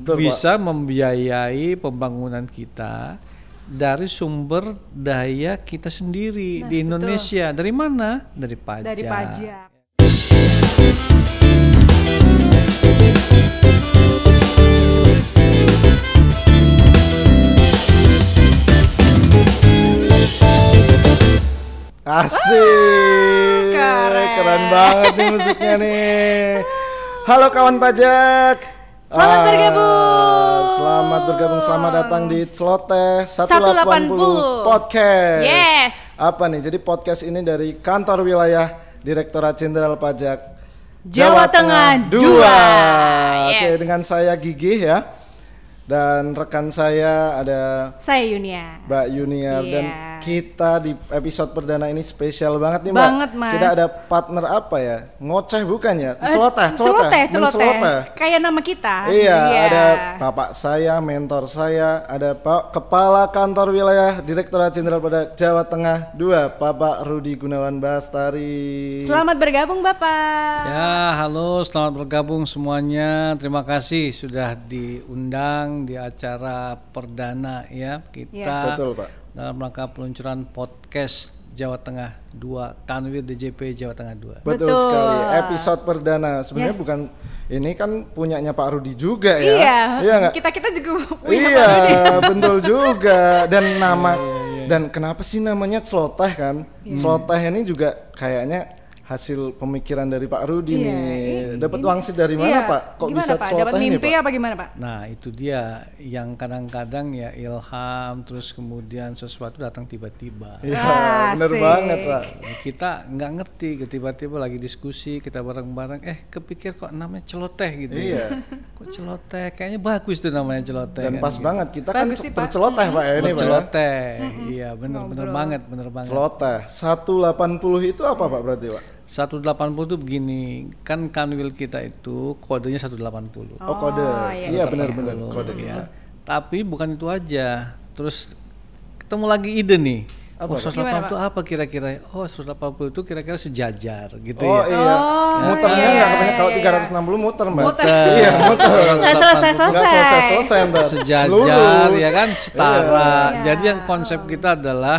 Betul, bisa membiayai pembangunan kita dari sumber daya kita sendiri di Indonesia. Dari mana? Dari pajak. Dari pajak. Asik. Keren. Keren banget nih musiknya nih. Halo kawan pajak. Selamat Ah, bergabung. Selamat bergabung. Selamat datang di Celoteh 180 Podcast. Yes. Apa nih? Jadi podcast ini dari kantor wilayah Direktorat Jenderal Pajak Jawa Tengah dua. dua. Oke, Yes. dengan saya Gigi ya. Dan rekan saya ada Saya Yunia. Mbak Junior dan Iya. Kita di episode perdana ini spesial banget nih Mbak. Banget, Mas. Kita ada partner apa ya? Ngoceh bukan ya? Eh, Celoteh, celoteh, celoteh, celoteh. Kayak nama kita. Iya, ada bapak saya, mentor saya, ada Pak Kepala Kantor Wilayah Direktorat Jenderal Pajak Jawa Tengah 2, Bapak Rudi Gunawan Bastari. Selamat bergabung Bapak. Ya, halo, selamat bergabung semuanya. Terima kasih sudah diundang di acara perdana ya kita Ya. Betul, Pak. Dalam rangka peluncuran podcast Jawa Tengah 2 Kanwil DJP Jawa Tengah 2. Betul, Betul. sekali. Episode perdana. Sebenarnya Yes. bukan ini kan punyanya Pak Rudi juga ya. Iya. Iya nggak? Kita kita juga punya Iya, Pak Rudi. betul juga. Dan nama Iya, dan kenapa sih namanya celoteh kan? Iya. Celoteh ini juga kayaknya hasil pemikiran dari Pak Rudi Iya, nih. Dapat wangsit dari mana, Iya. Pak? Kok Gimana, bisa Pak? Dapat ini, mimpi Pak? apa gimana Pak? Nah, itu dia yang kadang-kadang ya ilham terus kemudian sesuatu datang tiba-tiba. Iya, Ah, bener banget, Pak. kita nggak ngerti tiba-tiba lagi diskusi kita bareng-bareng eh kepikir kok namanya celoteh gitu Iya. kok celoteh kayaknya bagus tuh namanya celoteh Dan kan pas gitu. banget kita kan Bagus sih, Pak. berceloteh, Pak ya ini, Pak. ya. celoteh iya bener bener banget bener banget Celoteh 180 itu apa, Pak berarti, Pak? 180 tuh begini kan kanwil kita itu kodenya 180 Oh, kode. iya, Iya, benar-benar kode ya. tapi bukan itu aja terus ketemu lagi ide nih Apa, oh, Pak? 180 itu apa kira-kira? Oh, 180 itu kira-kira sejajar gitu Oh ya. iya, muternya iya, nggak kebanyakan kalau iya, 360 muter mbak. Muter. Iya muter. Nggak selesai-selesai. Nggak selesai selesai ntar. sejajar Lurus. ya kan setara. Iya. Jadi yang konsep kita adalah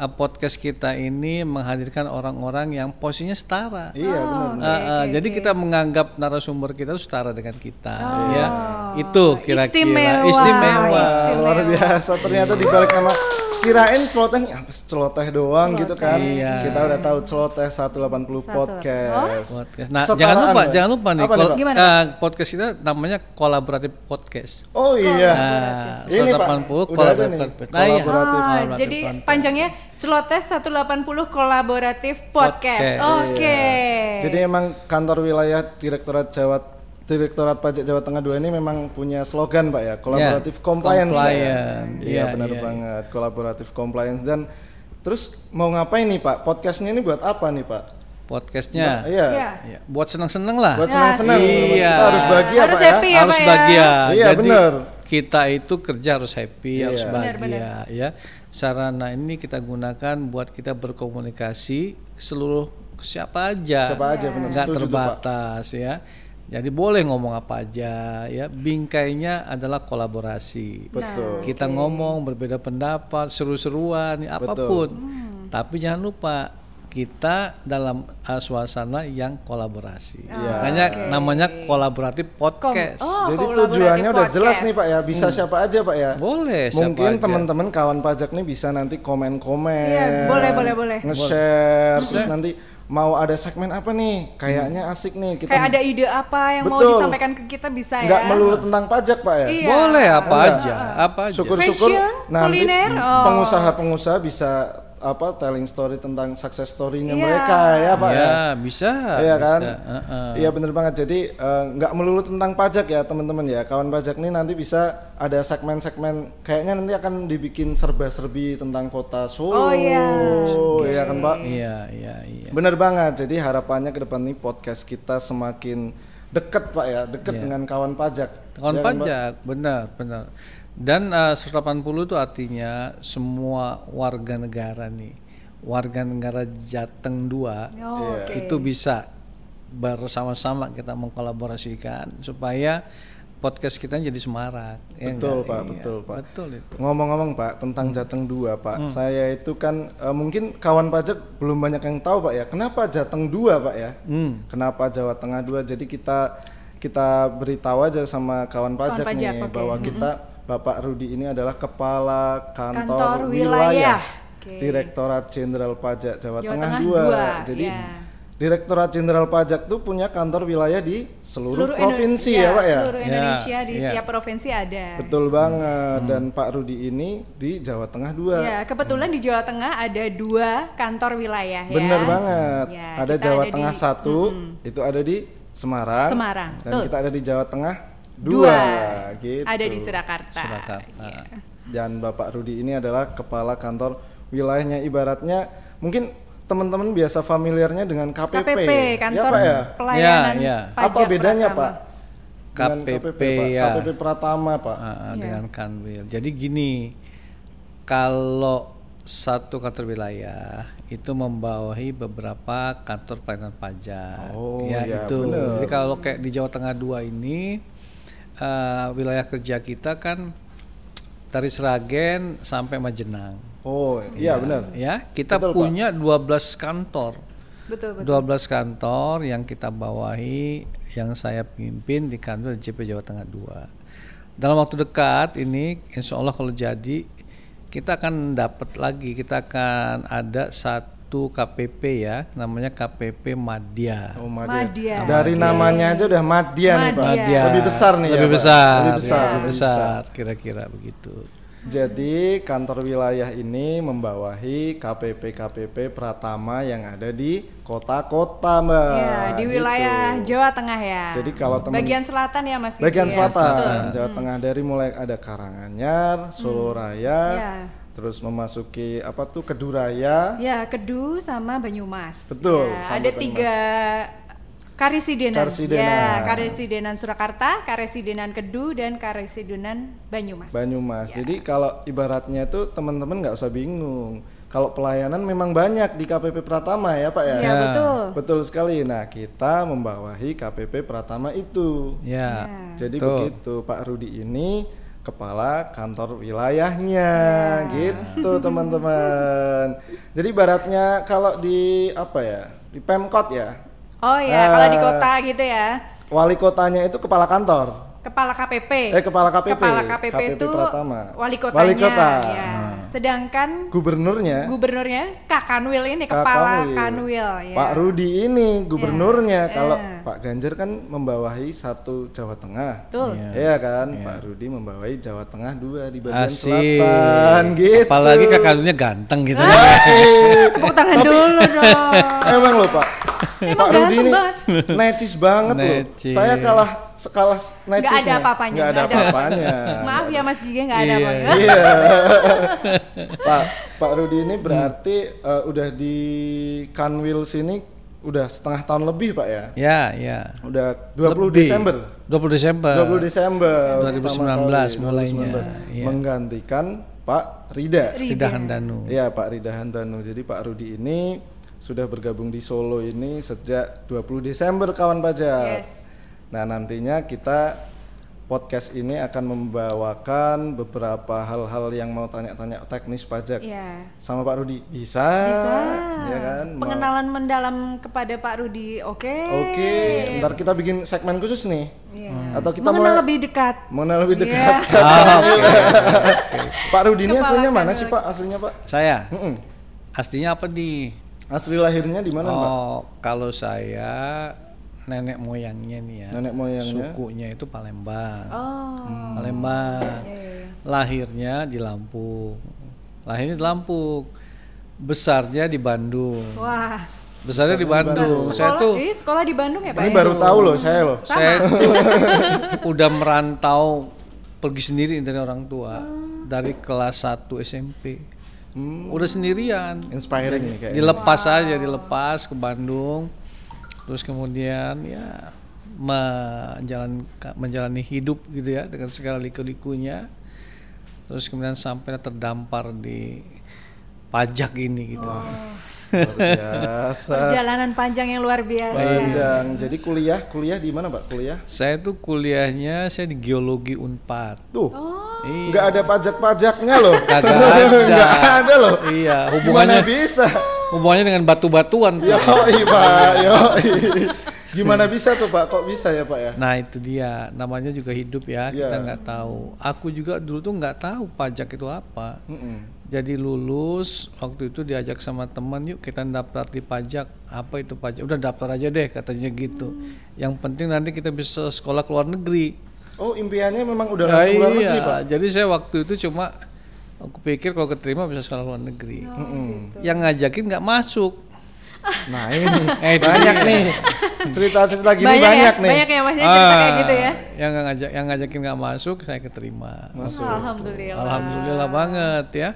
uh, podcast kita ini menghadirkan orang-orang yang posisinya setara. Iya benar. Uh, uh, jadi kita menganggap narasumber kita itu setara dengan kita ya. Itu kira-kira Istimewa. istimewa. Wah, luar biasa ternyata di balik nama kirain celoteh nih apa celoteh doang gitu kan. Iya. Kita udah tahu celoteh 180 podcast. Podcast. Nah, Setaraan, jangan lupa, Mbak. jangan lupa nih, Pak? Gimana, uh, podcast kita namanya kolaboratif podcast. Oh iya. Nah, Ini Pak, 180 udah ada kolaboratif nih. podcast. Nah, iya. Kolaboratif. Ah, Kolaboratif jadi podcast. panjangnya Celoteh 180 Kolaboratif Podcast. Podcast. Oke. Jadi emang kantor wilayah Direktorat Jawa Direktorat Pajak Jawa Tengah 2 ini memang punya slogan Pak ya, kolaboratif Ya, compliance. Ya? compliant. Iya Iya, benar iya, banget, kolaboratif compliance dan terus mau ngapain nih Pak? Podcastnya ini buat apa nih Pak? Podcastnya. Iya. Iya. Ya, buat senang-senang lah. Buat senang-senang. iya. Kita harus bahagia Harus Pak ya. happy ya, harus Pak ya? bahagia. Iya, Jadi bener. kita itu kerja harus happy, Iya. harus Bener, bahagia ya. Sarana ini kita gunakan buat kita berkomunikasi seluruh siapa aja. Siapa aja, bener. Nggak Setuju tuh, Pak. terbatas ya. Jadi boleh ngomong apa aja ya. Bingkainya adalah kolaborasi. Betul. Kita ngomong berbeda pendapat, seru-seruan, ya, apa pun. Tapi jangan lupa kita dalam uh, suasana yang kolaborasi. Iya. Makanya namanya kolaboratif podcast. Oh, Jadi tujuannya udah podcast. jelas nih Pak ya, bisa siapa aja Pak ya. Boleh siapa Mungkin teman-teman kawan pajak nih bisa nanti komen-komen. Iya, boleh, boleh, boleh. Nge-share terus nanti mau ada segmen apa nih? Kayaknya asik nih kita Kayak ada ide apa yang mau Betul. disampaikan ke kita bisa ya? nggak melulu tentang pajak Pak ya. Iya. Boleh apa Enggak. aja, apa aja. Syukur-syukur Fashion, nanti kuliner, oh. pengusaha-pengusaha bisa apa telling story tentang success story-nya Iya. mereka ya Pak ya. ya, bisa. Iya kan? bisa. Uh-uh. Iya bener banget. Jadi eh, nggak melulu tentang pajak ya teman-teman ya. Kawan pajak nih nanti bisa ada segmen-segmen. Kayaknya nanti akan dibikin serba-serbi tentang kota Solo. Oh, iya. Iya kan Pak? Iya, iya, iya. Bener banget. Jadi harapannya ke depan nih podcast kita semakin deket Pak ya, deket Iya. dengan kawan pajak. Kawan Iya kan, Pak? pajak, benar, benar. Dan uh, 180 itu artinya semua warga negara nih, warga negara Jateng 2 Oh, oke. itu bisa bersama-sama kita mengkolaborasikan supaya podcast kita jadi semarak. ya Betul, enggak? Pak, Iya, betul, Pak. Betul itu. Ngomong-ngomong Pak tentang Jateng 2 Pak, saya itu kan eh, mungkin kawan pajak belum banyak yang tahu Pak ya. Kenapa Jateng 2 Pak ya? Hmm. Kenapa Jawa Tengah 2? Jadi kita kita beritahu aja sama kawan pajak, pajak, nih oke. bahwa kita Bapak Rudi ini adalah kepala kantor, Kantor wilayah, wilayah. Oke. Direktorat Jenderal Pajak Jawa, Jawa Tengah, Tengah 2. dua, Jadi ya. Direktorat Jenderal Pajak tuh punya kantor wilayah di seluruh, Seluruh provinsi iya, ya Pak ya. Seluruh Ya, Indonesia di iya. tiap provinsi ada. Betul banget. Dan Pak Rudi ini di Jawa Tengah 2. Ya, kebetulan di Jawa Tengah ada dua kantor wilayah ya. Bener banget. Ya, ada Jawa ada di- Tengah satu, itu ada di Semarang. Semarang, Dan betul. kita ada di Jawa Tengah Dua. dua. Gitu. Ada di Surakarta. Surakarta. Iya. Dan Bapak Rudi ini adalah kepala kantor wilayahnya. Ibaratnya mungkin teman-teman biasa familiarnya dengan KPP. KPP, ya kantor Pak ya. pelayanan Ya, ya. pajak Apa bedanya Pratama. Pak? Dengan KPP, Pak? ya. KPP Pratama Pak. Ah, ah, Iya. dengan kanwil. Jadi gini, kalau satu kantor wilayah itu membawahi beberapa kantor pelayanan pajak. Oh, ya ya, itu. bener. Jadi kalau kayak di Jawa Tengah 2 ini eh, wilayah kerja kita kan dari Sragen sampai Majenang. Oh, iya benar. Ya, kita Betul, Pak. punya 12 kantor. Betul, betul. 12 kantor yang kita bawahi yang saya pimpin di kantor JP Jawa Tengah 2. Dalam waktu dekat ini insya Allah kalau jadi kita akan dapat lagi kita akan ada satu KPP ya namanya KPP Madya. Oh, Madya. Madya. Dari namanya aja udah Madya, nih, Pak. Madya. Lebih besar nih ya, lebih Pak? besar, Lebih besar, ya, lebih besar, kira-kira begitu. Jadi kantor wilayah ini membawahi KPP-KPP Pratama yang ada di kota-kota, Mbak. Ya, di Gitu. wilayah Jawa Tengah ya. Jadi kalau teman bagian selatan ya Mas. Bagian ya? selatan, Jawa Tengah dari mulai ada Karanganyar, Solo Raya, Ya. Terus memasuki apa tuh Keduraya, Ya, Kedu sama Banyumas. Betul, Ya, sama ada Banyumas. tiga Karisidenan. Karisidenan. Ya, Karisidenan Surakarta, Karisidenan Kedu, dan Karisidenan Banyumas. Banyumas. Jadi kalau ibaratnya itu teman-teman nggak usah bingung. Kalau pelayanan memang banyak di KPP Pratama ya Pak ya. Ya, Ya. betul. Betul sekali. Nah, kita membawahi KPP Pratama itu. Ya. Jadi Betul. begitu Pak Rudi ini kepala kantor wilayahnya gitu teman-teman. Jadi baratnya kalau di apa ya? Di Pemkot ya. Oh ya, kalau di Eh, kota gitu ya. Wali kotanya itu kepala kantor. Kepala KPP. Eh kepala KPP. Kepala KPP, KPP itu Pratama. wali kotanya. Wali kota. Ya. Sedangkan Gubernurnya gubernurnya Kak Kanwil ini Kak kepala Kanwil. Kanwil ya. Pak Rudi ini gubernurnya. Ya, Kalau ya. Pak Ganjar kan membawahi satu Jawa Tengah. Betul. Iya. Iya kan, Pak Rudi membawahi Jawa Tengah dua di bagian Asik. selatan gitu. Apalagi kakaknya ganteng gitu. Tepuk tangan dulu dong. Emang loh Pak. Pak Rudi ini banget. necis banget Necis. loh. Saya kalah sekalah Nggak necisnya. ada apa-apanya. Nggak ada apa-apanya. Maaf ya Mas Gigi nggak ada Iya. apa-apa. Iya. Pak Pak Rudi ini berarti eh, udah di Kanwil sini udah setengah tahun lebih Pak ya. Ya, ya. Udah 20 Lebih. Desember. 20 Desember. 20 Desember 2019 pertama kali, mulainya, 2019. iya. menggantikan Pak Rida. Rida Handanu. Iya Pak Rida Handanu. Jadi Pak Rudi ini sudah bergabung di Solo ini sejak 20 Desember kawan pajak. Yes. Nah nantinya kita podcast ini akan membawakan beberapa hal-hal yang mau tanya-tanya teknis pajak Iya. sama Pak Rudi. Bisa? Bisa. Ya kan? Mau- Pengenalan mendalam kepada Pak Rudi. Oke. Oke, ntar kita bikin segmen khusus nih. Iya. Atau kita Mengenal mulai lebih dekat. mengenal lebih Iya. dekat. Ah, oke. Pak Rudi ini aslinya mana sih Pak? Aslinya Pak? Saya Mm-mm. aslinya apa di? Asli lahirnya di mana Pak? Oh, kalau saya nenek moyangnya nih ya. Nenek moyangnya. Sukunya itu Palembang. Oh. Palembang. Iya, iya, iya. Lahirnya di Lampung. Lahirnya di Lampung. Besarnya di Bandung. Wah. Besarnya di Bandung. Saya Sekolah, tuh eh, sekolah di Bandung ya Pak? Ini ya? baru tahu loh saya loh. saya tuh udah merantau pergi sendiri dari orang tua dari kelas 1 SMP. Hmm, Udah sendirian. inspiring nih kayak. Dilepas aja, dilepas ke Bandung. Terus kemudian ya menjalani menjalani hidup gitu ya dengan segala liku-likunya. Terus kemudian sampai terdampar di pajak ini gitu. Luar biasa. Perjalanan panjang yang luar biasa. Panjang. Jadi kuliah, kuliah di mana, Pak? Kuliah? Saya tuh kuliahnya saya di geologi Unpad. Tuh. Iya. Nggak ada pajak-pajaknya loh. Kagak ada. Nggak ada loh. Iya, Gimana hubungannya bisa? Hubungannya dengan batu-batuan. Yoi, Pak. Yoi. Gimana bisa tuh, Pak? Kok bisa ya, Pak ya? Nah itu dia, namanya juga hidup ya, Iya. kita nggak tahu. Aku juga dulu tuh nggak tahu pajak itu apa. Mm-mm. Jadi lulus waktu itu diajak sama teman, yuk kita daftar di pajak. Apa itu pajak? Udah daftar aja deh katanya gitu. Yang penting nanti kita bisa sekolah ke luar negeri. Oh, impiannya memang udah Nah, langsung luar iya. negeri, Pak? Jadi saya waktu itu cuma aku pikir kalau keterima bisa sekolah luar negeri. Oh, Mm-mm. Yang ngajakin nggak masuk. Nah ini Eh, banyak nih cerita-cerita gini banyak, banyak, ya, nih. banyak ya masnya cerita kayak gitu ya. Ah, Yang ngajak, yang ngajakin nggak masuk, saya keterima. Masuk. Alhamdulillah. Alhamdulillah banget ya.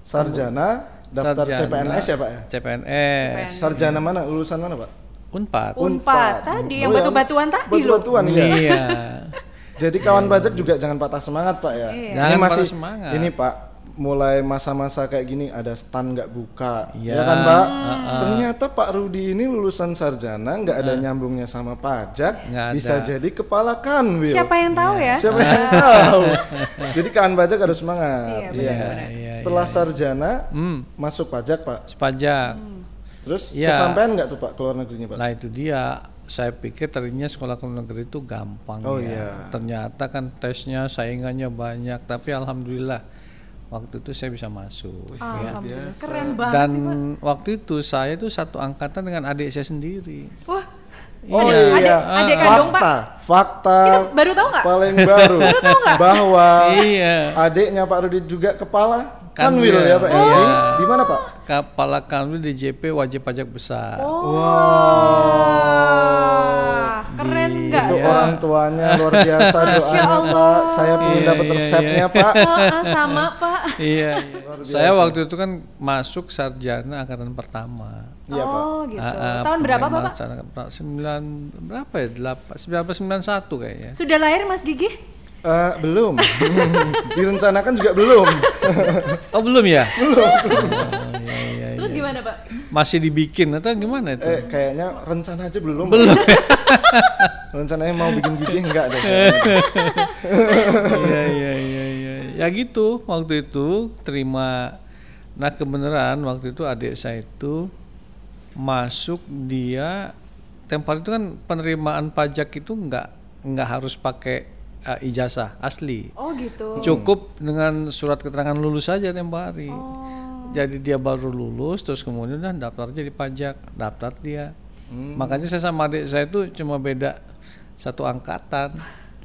Sarjana daftar Sarjana. CPNS ya Pak ya? CPNS. Sarjana mana? Lulusan mana Pak? Unpad. Unpad tadi yang Oh, batu-batuan tadi loh. Batu-batuan iya. Iya. Jadi kawan pajak juga jangan patah semangat Pak ya. Iya. Ini masih patah semangat. ini Pak mulai masa-masa kayak gini ada stand nggak buka, Iya. ya kan Pak? Heeh. Ternyata Pak Rudi ini lulusan sarjana nggak ada nyambungnya sama pajak, Nggak bisa ada. jadi kepala kanwil. Siapa yang tahu ya? Siapa yang tahu? Jadi kawan pajak harus semangat. Iya, Iya. benar-benar. Iya, Setelah sarjana Hmm, masuk pajak Pak. sepajak. Terus Iya. kesampaian nggak tuh Pak ke luar negerinya Pak? Nah itu dia. Saya pikir tadinya sekolah ke luar negeri itu gampang Oh, ya. iya. Ternyata kan tesnya saingannya banyak. Tapi alhamdulillah waktu itu saya bisa masuk. ya. Alhamdulillah. Keren banget Dan sih, Pak. waktu itu saya itu satu angkatan dengan adik saya sendiri. Wah, Oh Adik- iya, adik- adik kandung, Pak. fakta, fakta kita baru tahu nggak? paling baru bahwa Iya. adiknya Pak Rudi juga kepala Kanwil. kanwil ya Pak. ya? Iya. Di, di mana Pak? Kepala kanwil di JP wajib pajak besar. Oh. Wow. Orang tuanya luar biasa doanya Pak. Saya pengen Iya, dapat iya, resepnya Pak. Oh, ah, sama Pak. iya. Saya waktu itu kan masuk sarjana angkatan pertama. Iya Pak. Oh gitu. Ah, ah, Tahun berapa Bapak? Sembilan berapa ya? Delapan, sembilan satu kayaknya. Sudah lahir Mas Gigi? Eh, belum. Direncanakan juga belum. Oh belum ya? belum. Gimana Pak? Masih dibikin atau gimana itu? Eh, kayaknya rencana aja belum. belum. Rencananya mau bikin gigi enggak deh. Iya iya iya iya. Ya gitu waktu itu terima. Nah kebenaran waktu itu adik saya itu masuk dia tempat itu kan penerimaan pajak itu nggak nggak harus pakai eh, ijazah asli. Oh gitu. Cukup dengan surat keterangan lulus saja tempo hari. Oh. Jadi dia baru lulus terus kemudian udah daftar aja di pajak, daftar dia. Hmm. Makanya saya sama adik saya itu cuma beda satu angkatan.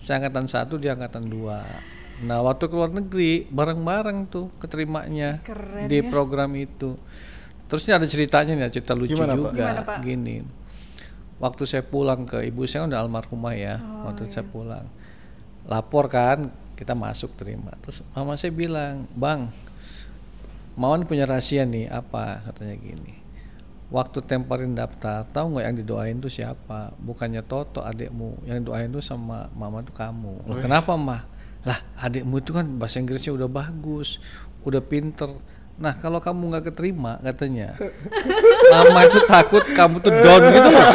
Saya angkatan satu, dia angkatan dua. Nah waktu ke luar negeri bareng-bareng tuh keterimanya Keren di ya. program itu. Terus ini ada ceritanya nih, cerita lucu Gimana, Pak? juga. Gimana, Pak? Gini, waktu saya pulang ke ibu saya udah almarhumah ya. Oh, waktu iya. saya pulang, lapor kan, kita masuk terima. Terus mama saya bilang, bang, Mawan punya rahasia nih apa katanya gini. Waktu temporin daftar, tahu nggak yang didoain tuh siapa? Bukannya Toto adikmu, yang doain tuh sama mama tuh kamu. Loh, kenapa mah? Lah adikmu itu kan bahasa Inggrisnya udah bagus, udah pinter. Nah kalau kamu nggak keterima katanya, mama itu takut kamu tuh down gitu, loh.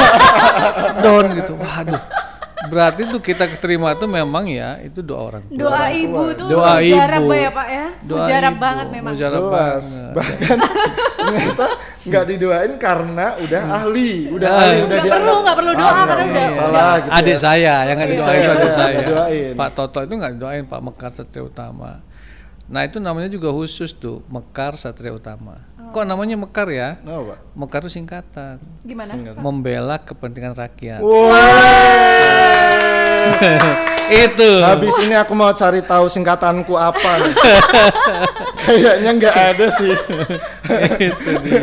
down gitu. Waduh, berarti tuh kita keterima tuh memang ya itu doa orang tua. Doa ibu tuh Doa mujarab ibu. ya Pak ya. Doa Mujarab ibu, banget memang. mujarab Jelas. banget. Bahkan ternyata nggak didoain karena udah ahli, udah Ah. ahli, udah Nggak dianggap. perlu, nggak perlu doa, nggak karena udah- salah gitu adik ya. saya yang nggak didoain saya, itu adik ya, saya. Pak Toto itu nggak didoain Pak Mekar Satria Utama. Nah itu namanya juga khusus tuh Mekar Satria Utama. Kok namanya Mekar ya? Nah, Pak. Mekar itu singkatan. Gimana? Singkat. Membela kepentingan rakyat. itu. Habis ini aku mau cari tahu singkatanku apa nih. Kayaknya nggak ada sih. itu dia.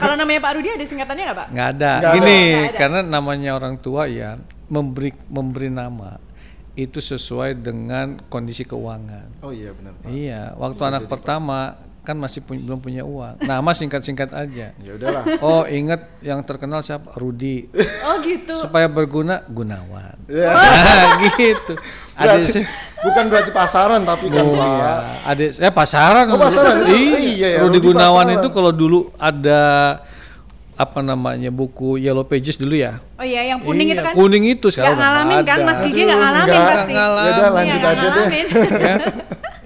Kalau namanya Pak Rudi ada singkatannya nggak Pak? Nggak ada. Ada. Gini, ada. karena namanya orang tua ya memberi memberi nama itu sesuai dengan kondisi keuangan. Oh iya benar. Pak. Iya, waktu anak pertama kan masih pun- belum punya uang. Nama singkat-singkat aja. Ya udahlah. Oh, ingat yang terkenal siapa? Rudi. Oh gitu. Supaya berguna Gunawan. Ya. Nah, gitu. Adik Berarti, saya bukan berarti pasaran tapi kan Oh Pak. iya, adik saya pasaran. Oh, pasaran itu? Iya, Iya ya, Rudi Rudi Gunawan pasaran. itu kalau dulu ada apa namanya buku Yellow Pages dulu ya. Oh iya, yang kuning Iya, itu kan. kuning itu sekarang nggak ngalamin kan, ada. Mas Gigi Aduh, nggak ngalamin nggak. pasti. Ya ngalamin. lanjut Iya, aja deh. ya.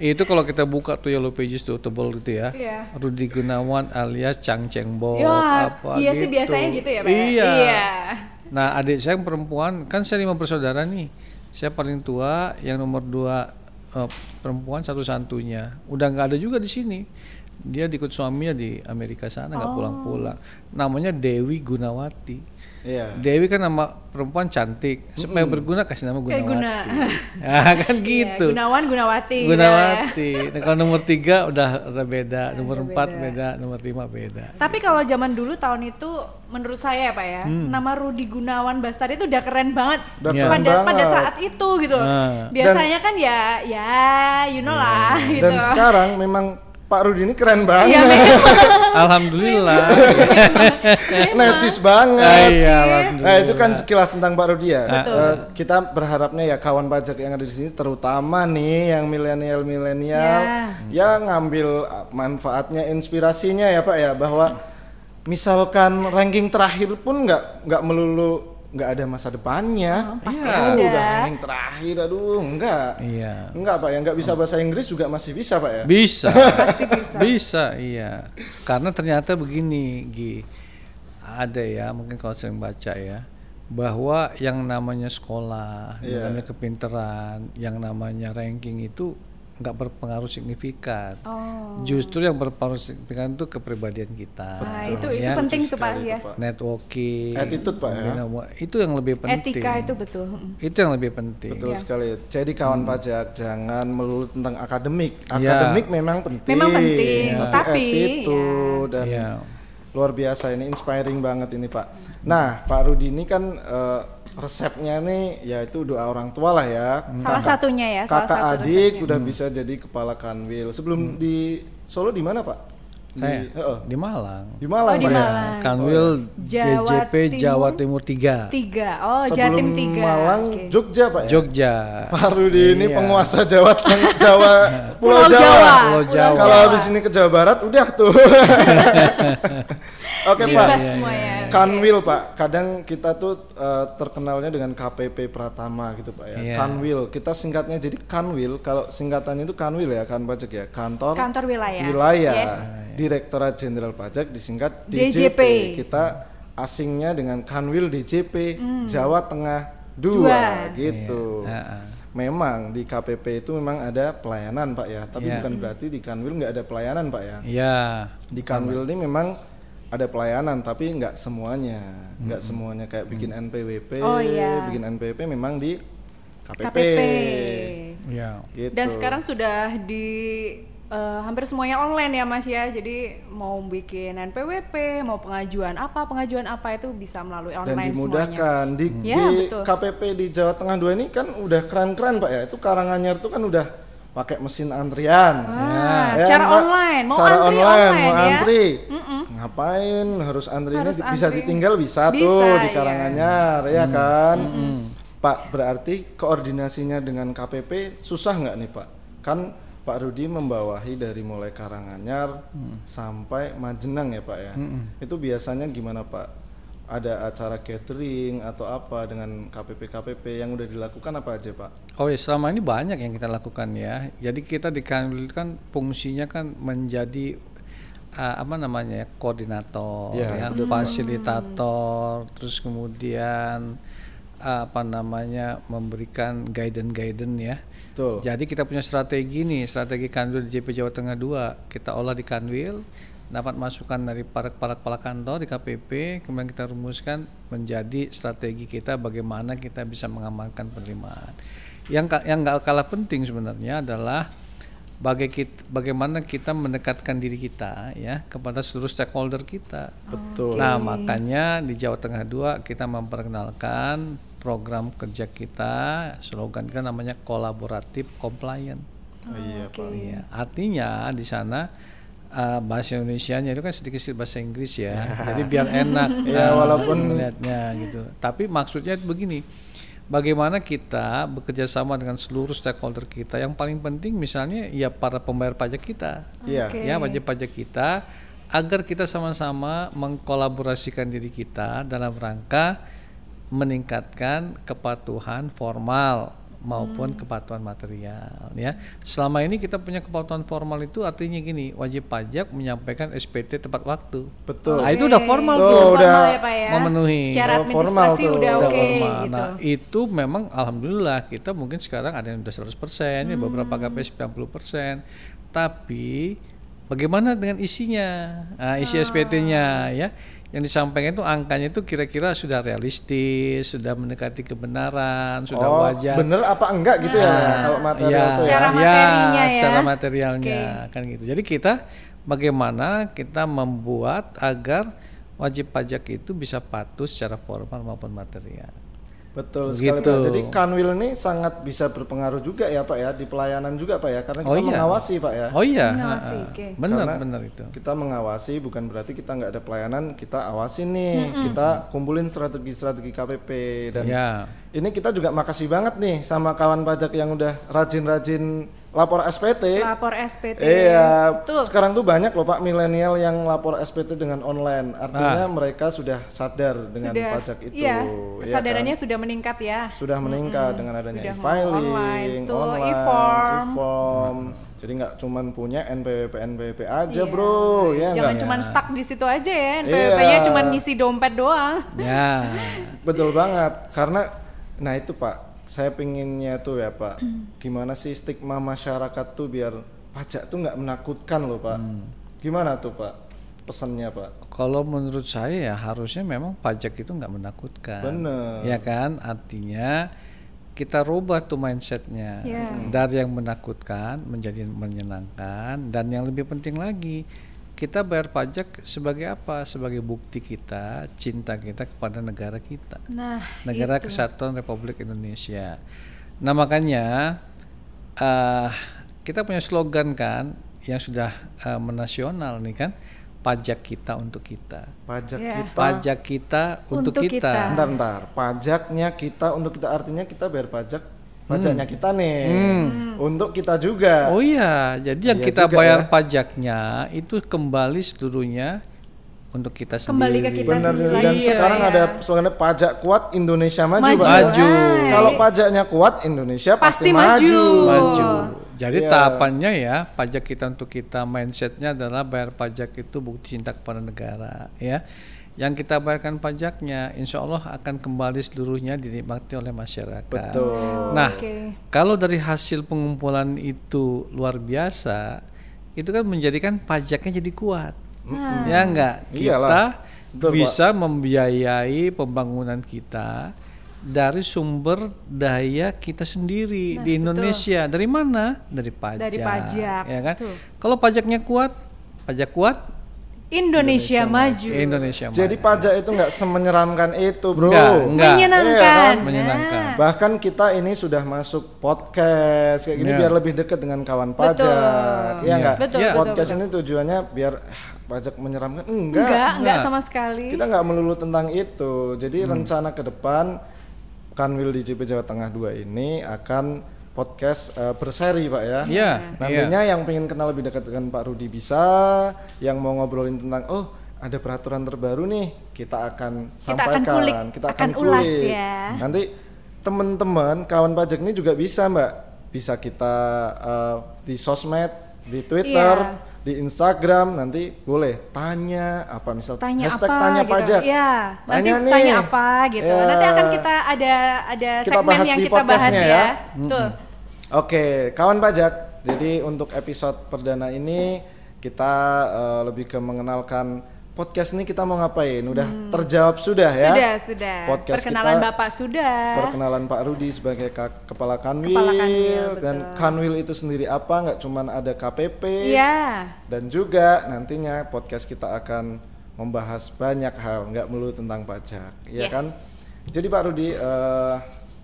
Itu kalau kita buka tuh Yellow Pages tuh tebal gitu ya. Iya. Rudi Gunawan alias Chang Cheng Bo Ya, apa iya sih gitu. biasanya gitu ya, Pak. ya? Iya. Iya. Nah, adik saya yang perempuan kan saya lima bersaudara nih. Saya paling tua, yang nomor dua eh, perempuan satu santunya. Udah nggak ada juga di sini. Dia diikut suaminya di Amerika sana nggak pulang-pulang. Namanya Dewi Gunawati. Iya. Dewi kan nama perempuan cantik. Supaya berguna kasih nama Kayak Gunawati. Guna. Ya, kan Iya, gitu. Gunawan Gunawati. ya. Gunawati. Nah, kalau nomor tiga udah udah beda, nomor udah empat beda. beda, nomor lima beda. Tapi kalau zaman dulu tahun itu menurut saya ya Pak ya, Hmm. nama Rudi Gunawan Bastari itu udah keren banget Udah Iya. keren pada pada banget. saat itu gitu. Nah. Biasanya kan ya ya you know lah gitu. Dan sekarang memang Pak Rudi ini keren banget. Iya, memang. Alhamdulillah. Necis Ah, banget. iya, Nah itu kan sekilas tentang Pak Rudi ya. Betul. Eh, kita berharapnya ya kawan pajak yang ada di sini, terutama nih yang milenial-milenial, ya ngambil uh, manfaatnya, inspirasinya ya Pak ya, bahwa misalkan ranking terakhir pun nggak nggak melulu nggak ada masa depannya. pasti Iya. Oh, ada. udah ranking terakhir, aduh enggak. Iya. Enggak Pak ya, nggak bisa bahasa Inggris juga masih bisa Pak ya. Bisa. Pasti bisa. bisa, iya. Karena ternyata begini, Gi. Ada ya, mungkin kalau sering baca ya, bahwa yang namanya sekolah, yang Iya. namanya kepinteran, yang namanya ranking itu nggak berpengaruh signifikan. Oh. Justru yang berpengaruh signifikan itu kepribadian kita. Nah, itu itu Ya. penting tuh Pak ya. Networking, Attitude, Pak, ya. itu yang lebih penting. Etika itu betul. Itu yang lebih penting. Betul sekali. Jadi kawan pajak jangan melulu tentang akademik. Hmm. Iya. Akademik memang penting. Memang penting, tapi, tapi, attitude dan Iya. Luar biasa ini inspiring banget ini Pak. Nah Pak Rudi ini kan eh, resepnya nih yaitu doa orang tua lah ya. Salah satunya ya, salah Kakak satu adik resepnya. udah bisa jadi kepala kanwil. Sebelum di Solo di mana Pak? Di, Saya Heeh. di Malang. di Malang Oh, di Pak ya? Malang. Kanwil Jawa JJP Jawa Timur 3. Tiga. Oh, Sebelum Jatim tiga. Malang Oke. Jogja Pak ya. Jogja. Pak Rudi ini Iya. penguasa Jawa Jawa Pulau Pulau, Jawa. Jawa. Pulau Jawa. Kalau habis ini ke Jawa Barat udah tuh. Oke Iya, Pak. Iya, semuanya. Kanwil Pak, kadang kita tuh eh, terkenalnya dengan KPP Pratama gitu Pak ya. Iya. Kanwil, kita singkatnya jadi Kanwil. Kalau singkatannya itu Kanwil ya, kan pajak ya, kantor Kantor wilayah. wilayah, Yes. Direktorat Jenderal Pajak disingkat DJP. DJP. Kita asingnya dengan Kanwil DJP Hmm. Jawa Tengah Dua. 2 gitu. Iya, ah, ah. Memang di KPP itu memang ada pelayanan Pak ya, tapi Iya. bukan berarti di Kanwil nggak ada pelayanan Pak ya. Iya. Di Kanwil ini memang ada pelayanan, tapi nggak semuanya, nggak semuanya kayak bikin NPWP, Oh, iya. bikin NPWP memang di KPP. KPP. Iya. Gitu. Dan sekarang sudah di eh, hampir semuanya online ya Mas ya. Jadi mau bikin NPWP, mau pengajuan apa, pengajuan apa itu bisa melalui dan online semuanya. dimudahkan di, Ya, di betul. KPP di Jawa Tengah 2 ini kan udah keren-keren Pak ya. Itu Karanganyar itu kan udah pakai mesin antrian. Ah, Ya, secara online, mau secara antri online, mau ya. antri. Mm-mm. Ngapain harus antri Harus ini bisa antri. ditinggal bisa, Bisa, tuh di iya. Karanganyar ya kan. Pak, berarti koordinasinya dengan KPP susah nggak nih Pak? Kan Pak Rudi membawahi dari mulai Karanganyar sampai Majenang ya Pak ya. Itu biasanya gimana Pak? Ada acara catering atau apa dengan KPP KPP yang udah dilakukan apa aja Pak? Oh ya selama ini banyak yang kita lakukan ya. Jadi kita di Kanwil kan fungsinya kan menjadi uh, apa namanya ya, koordinator, Ya, ya, fasilitator, terus kemudian apa namanya memberikan guidance-guidance ya. Betul. Jadi kita punya strategi nih, strategi Kanwil di JP Jawa Tengah 2. Kita olah di Kanwil, dapat masukan dari para para kepala kantor di KPP, kemudian kita rumuskan menjadi strategi kita bagaimana kita bisa mengamankan penerimaan. Yang yang nggak kalah penting sebenarnya adalah bagai kit- bagaimana kita mendekatkan diri kita ya kepada seluruh stakeholder kita. Betul. Nah, makanya di Jawa Tengah 2 kita memperkenalkan program kerja kita, slogan kita namanya kolaboratif compliant. Oh, iya Pak. Iya, artinya di sana uh, bahasa Indonesianya itu kan sedikit-sedikit bahasa Inggris ya. Jadi biar enak Ya, walaupun- melihatnya gitu. Tapi maksudnya itu begini. Bagaimana kita bekerja sama dengan seluruh stakeholder kita? Yang paling penting misalnya ya para pembayar pajak kita Iya. Oke. ya wajib pajak kita agar kita sama-sama mengkolaborasikan diri kita dalam rangka meningkatkan kepatuhan formal maupun kepatuhan material ya. Selama ini kita punya kepatuhan formal itu artinya gini, wajib pajak menyampaikan SPT tepat waktu. Betul. Nah, itu udah formal Oh, tuh. udah Formal ya, Pak ya. memenuhi. Secara Oh, formal administrasi tuh. udah Udah oke formal. gitu. Nah, itu memang alhamdulillah kita mungkin sekarang ada yang udah 100%, ya beberapa Hmm. KPS 90%. Tapi bagaimana dengan isinya? Nah, isi Ah. SPT-nya ya. Yang disampaikan itu angkanya itu kira-kira sudah realistis, sudah mendekati kebenaran, sudah oh, wajar. bener apa enggak gitu ya Nah, kalau material ya, tuh ya. Secara materinya ya. secara materialnya kan gitu. Jadi kita bagaimana kita membuat agar wajib pajak itu bisa patuh secara formal maupun material. Betul sekali Begitu. Pak. Jadi Kanwil ini sangat bisa berpengaruh juga ya Pak ya di pelayanan juga Pak ya karena kita Oh iya. mengawasi Pak ya. Oh iya, Mengawasi, oke. benar Karena benar itu. Kita mengawasi bukan berarti kita nggak ada pelayanan, kita awasin nih, kita kumpulin strategi-strategi KPP dan Ya, ini kita juga makasih banget nih sama kawan pajak yang udah rajin-rajin lapor SPT. Lapor SPT. Iya, Tuh. sekarang tuh banyak loh Pak milenial yang lapor SPT dengan online. Artinya mereka sudah sadar dengan sudah pajak itu. Iya, ya kesadarannya kan? sudah meningkat ya. sudah meningkat dengan adanya e-filing, online, tuh, online, e-form. e-form. Jadi nggak cuman punya NPWP NPWP aja, Iya. Bro, ya Jangan cuma stuck di situ aja ya. Iya. NPWP-nya cuma ngisi dompet doang. ya. Betul banget. Karena nah itu Pak, saya pinginnya tuh ya Pak, gimana sih stigma masyarakat tuh biar pajak tuh nggak menakutkan loh Pak. Gimana tuh Pak pesannya Pak? Kalau menurut saya ya harusnya memang pajak itu nggak menakutkan. Bener. Ya kan, artinya kita rubah tuh mindsetnya Iya. dari yang menakutkan menjadi menyenangkan dan yang lebih penting lagi kita bayar pajak sebagai apa? Sebagai bukti kita cinta kita kepada negara kita. Nah, Negara itu. Kesatuan Republik Indonesia. Nah makanya eh kita punya slogan kan yang sudah eh, menasional nih kan pajak kita untuk kita. Pajak Iya. kita Pajak kita untuk, Untuk kita. kita. Bentar, bentar. Pajaknya kita untuk kita artinya kita bayar pajak pajaknya kita nih. Untuk kita juga. Hmm. Oh iya, jadi yang Iya kita juga bayar ya. pajaknya itu kembali seluruhnya untuk kita Kembali sendiri. ke kita Benar sendiri dan lagi, sekarang ya. ada slogannya pajak kuat Indonesia maju, Maju. Pak. Maju. Kalau pajaknya kuat Indonesia pasti, Pasti maju. Maju. Jadi Iya. tahapannya ya pajak kita untuk kita mindsetnya adalah bayar pajak itu bukti cinta kepada negara ya. Yang kita bayarkan pajaknya, insya Allah akan kembali seluruhnya dinikmati oleh masyarakat. Betul. Nah, Oke. kalau dari hasil pengumpulan itu luar biasa, itu kan menjadikan pajaknya jadi kuat. Ya enggak? Iyalah. Kita Betul, Pak. bisa membiayai pembangunan kita dari sumber daya kita sendiri Nah, di betul. Indonesia. Dari mana? Dari pajak. Dari pajak, Ya kan? betul. Kalau pajaknya kuat, pajak kuat, Indonesia, maju. Indonesia Jadi maju. pajak itu nggak semenyeramkan itu, Bro. Enggak, enggak. Menyenangkan. Iya kan? Menyenangkan. Bahkan kita ini sudah masuk podcast kayak gini Iya. biar lebih dekat dengan kawan pajak. Iya Iya. enggak? Betul, Iya. betul, Podcast betul. ini tujuannya biar ah, pajak menyeramkan. Enggak. Enggak, enggak Enggak. sama sekali. Kita nggak melulu tentang itu. Jadi Hmm. rencana ke depan Kanwil DJP Jawa Tengah 2 ini akan podcast eh, berseri, Pak ya. Iya, Nantinya yang pengen kenal lebih dekat dengan Pak Rudi bisa, yang mau ngobrolin tentang oh ada peraturan terbaru nih, kita akan Kita akan sampaikan, kulik, kita akan akan ulas ya. Nanti teman-teman kawan pajak ini juga bisa, Mbak, bisa kita eh, di sosmed, di Twitter, Iya. Di Instagram nanti boleh tanya apa misal tanya hashtag apa tanya gitu. pajak. Nanti Tanya nih. tanya apa gitu. Ya. Nanti akan kita ada ada Kita segmen bahas yang di kita bahas ya. ya. Tuh. Oke, kawan pajak. Jadi untuk episode perdana ini kita eh, lebih ke mengenalkan podcast ini kita mau ngapain? Udah terjawab sudah ya? Sudah, sudah. Podcast Perkenalan kita- Bapak sudah. Perkenalan Pak Rudi sebagai ka- kepala Kanwil, Kepala Kanwil, dan betul. Kanwil itu sendiri apa? Nggak cuman ada KPP Iya. dan juga nantinya podcast kita akan membahas banyak hal, nggak melulu tentang pajak, ya Yes. kan? Jadi Pak Rudi, eh,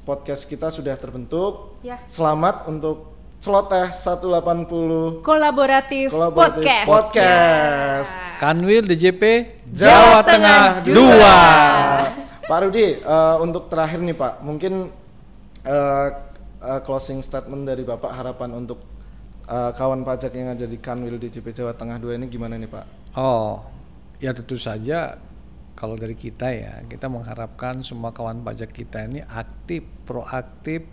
podcast kita sudah terbentuk. Ya. Selamat untuk Celoteh 180 Kolaboratif, Kolaboratif podcast. Podcast. Kanwil DJP Jawa Tengah dua. Pak Rudi, eh, untuk terakhir nih Pak, mungkin eh, eh, closing statement dari Bapak harapan untuk eh, kawan pajak yang ada di Kanwil DJP Jawa Tengah 2 ini gimana nih Pak? Oh, ya tentu saja kalau dari kita ya, kita mengharapkan semua kawan pajak kita ini aktif, proaktif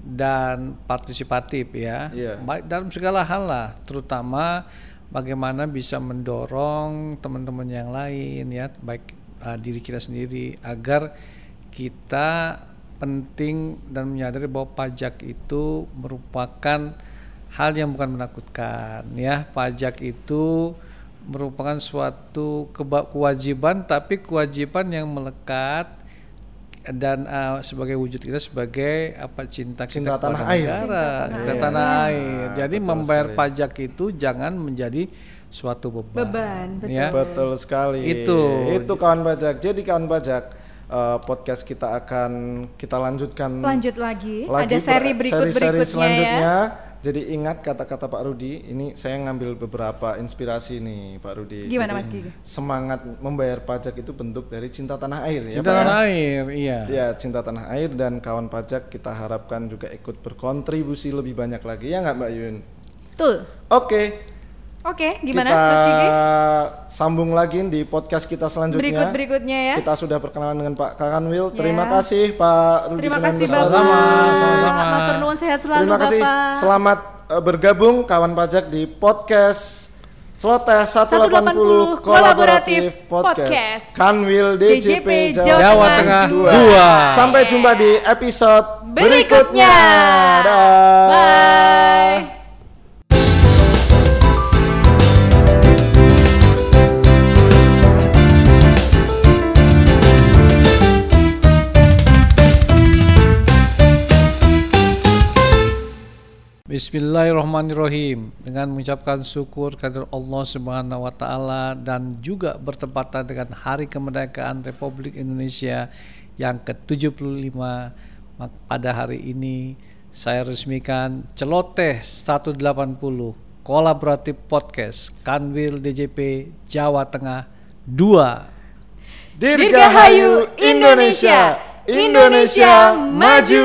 dan partisipatif ya. Baik dalam segala hal lah, terutama bagaimana bisa mendorong teman-teman yang lain ya, baik uh, diri kita sendiri agar kita penting dan menyadari bahwa pajak itu merupakan hal yang bukan menakutkan ya. Pajak itu merupakan suatu kewajiban tapi kewajiban yang melekat dan uh, sebagai wujud kita sebagai apa cinta kita Cinta tanah kepada air. negara, Cinta tanah cinta air. tanah Iya. air. Jadi Betul membayar sekali. pajak itu jangan menjadi suatu beban. Beban, betul. Ya. Betul sekali. Itu. Itu kawan pajak. Jadi kawan pajak eh, podcast kita akan kita lanjutkan Lanjut lagi, lagi ada seri ber- berikut seri-seri berikutnya selanjutnya. ya. Jadi ingat kata-kata Pak Rudi. Ini saya ngambil beberapa inspirasi nih Pak Rudi. Gimana, Jadi, Mas Gigi? Semangat membayar pajak itu bentuk dari cinta tanah air ya Cinta Pak. ya? tanah air, iya. Ya, cinta tanah air dan kawan pajak kita harapkan juga ikut berkontribusi lebih banyak lagi ya nggak Mbak Yun? Betul. Oke, Oke, gimana kita Mas Gigi? sambung lagi di podcast kita selanjutnya. Berikut berikutnya ya. Kita sudah berkenalan dengan Pak Kakanwil. Terima Ya. kasih Pak Rudi Terima Kenan kasih. Bapak. Sama-sama, sama-sama. Matur nuwun sehat selalu Terima kasih. Bapak. Selamat eh, bergabung kawan pajak di podcast Celoteh 180 180 Kolaboratif Podcast. Podcast. Kanwil DJP, DJP Jawa, Jawa Tengah Tengah dua. dua. Sampai jumpa di episode Berikutnya. berikutnya. Dah. Bye. Bismillahirrahmanirrahim dengan mengucapkan syukur kepada Allah Subhanahu wa taala dan juga bertepatan dengan Hari Kemerdekaan Republik Indonesia yang ke-75 Mak- pada hari ini saya resmikan Celoteh 180 Kolaboratif Podcast Kanwil DJP Jawa Tengah 2 Dirgahayu Indonesia. Indonesia maju.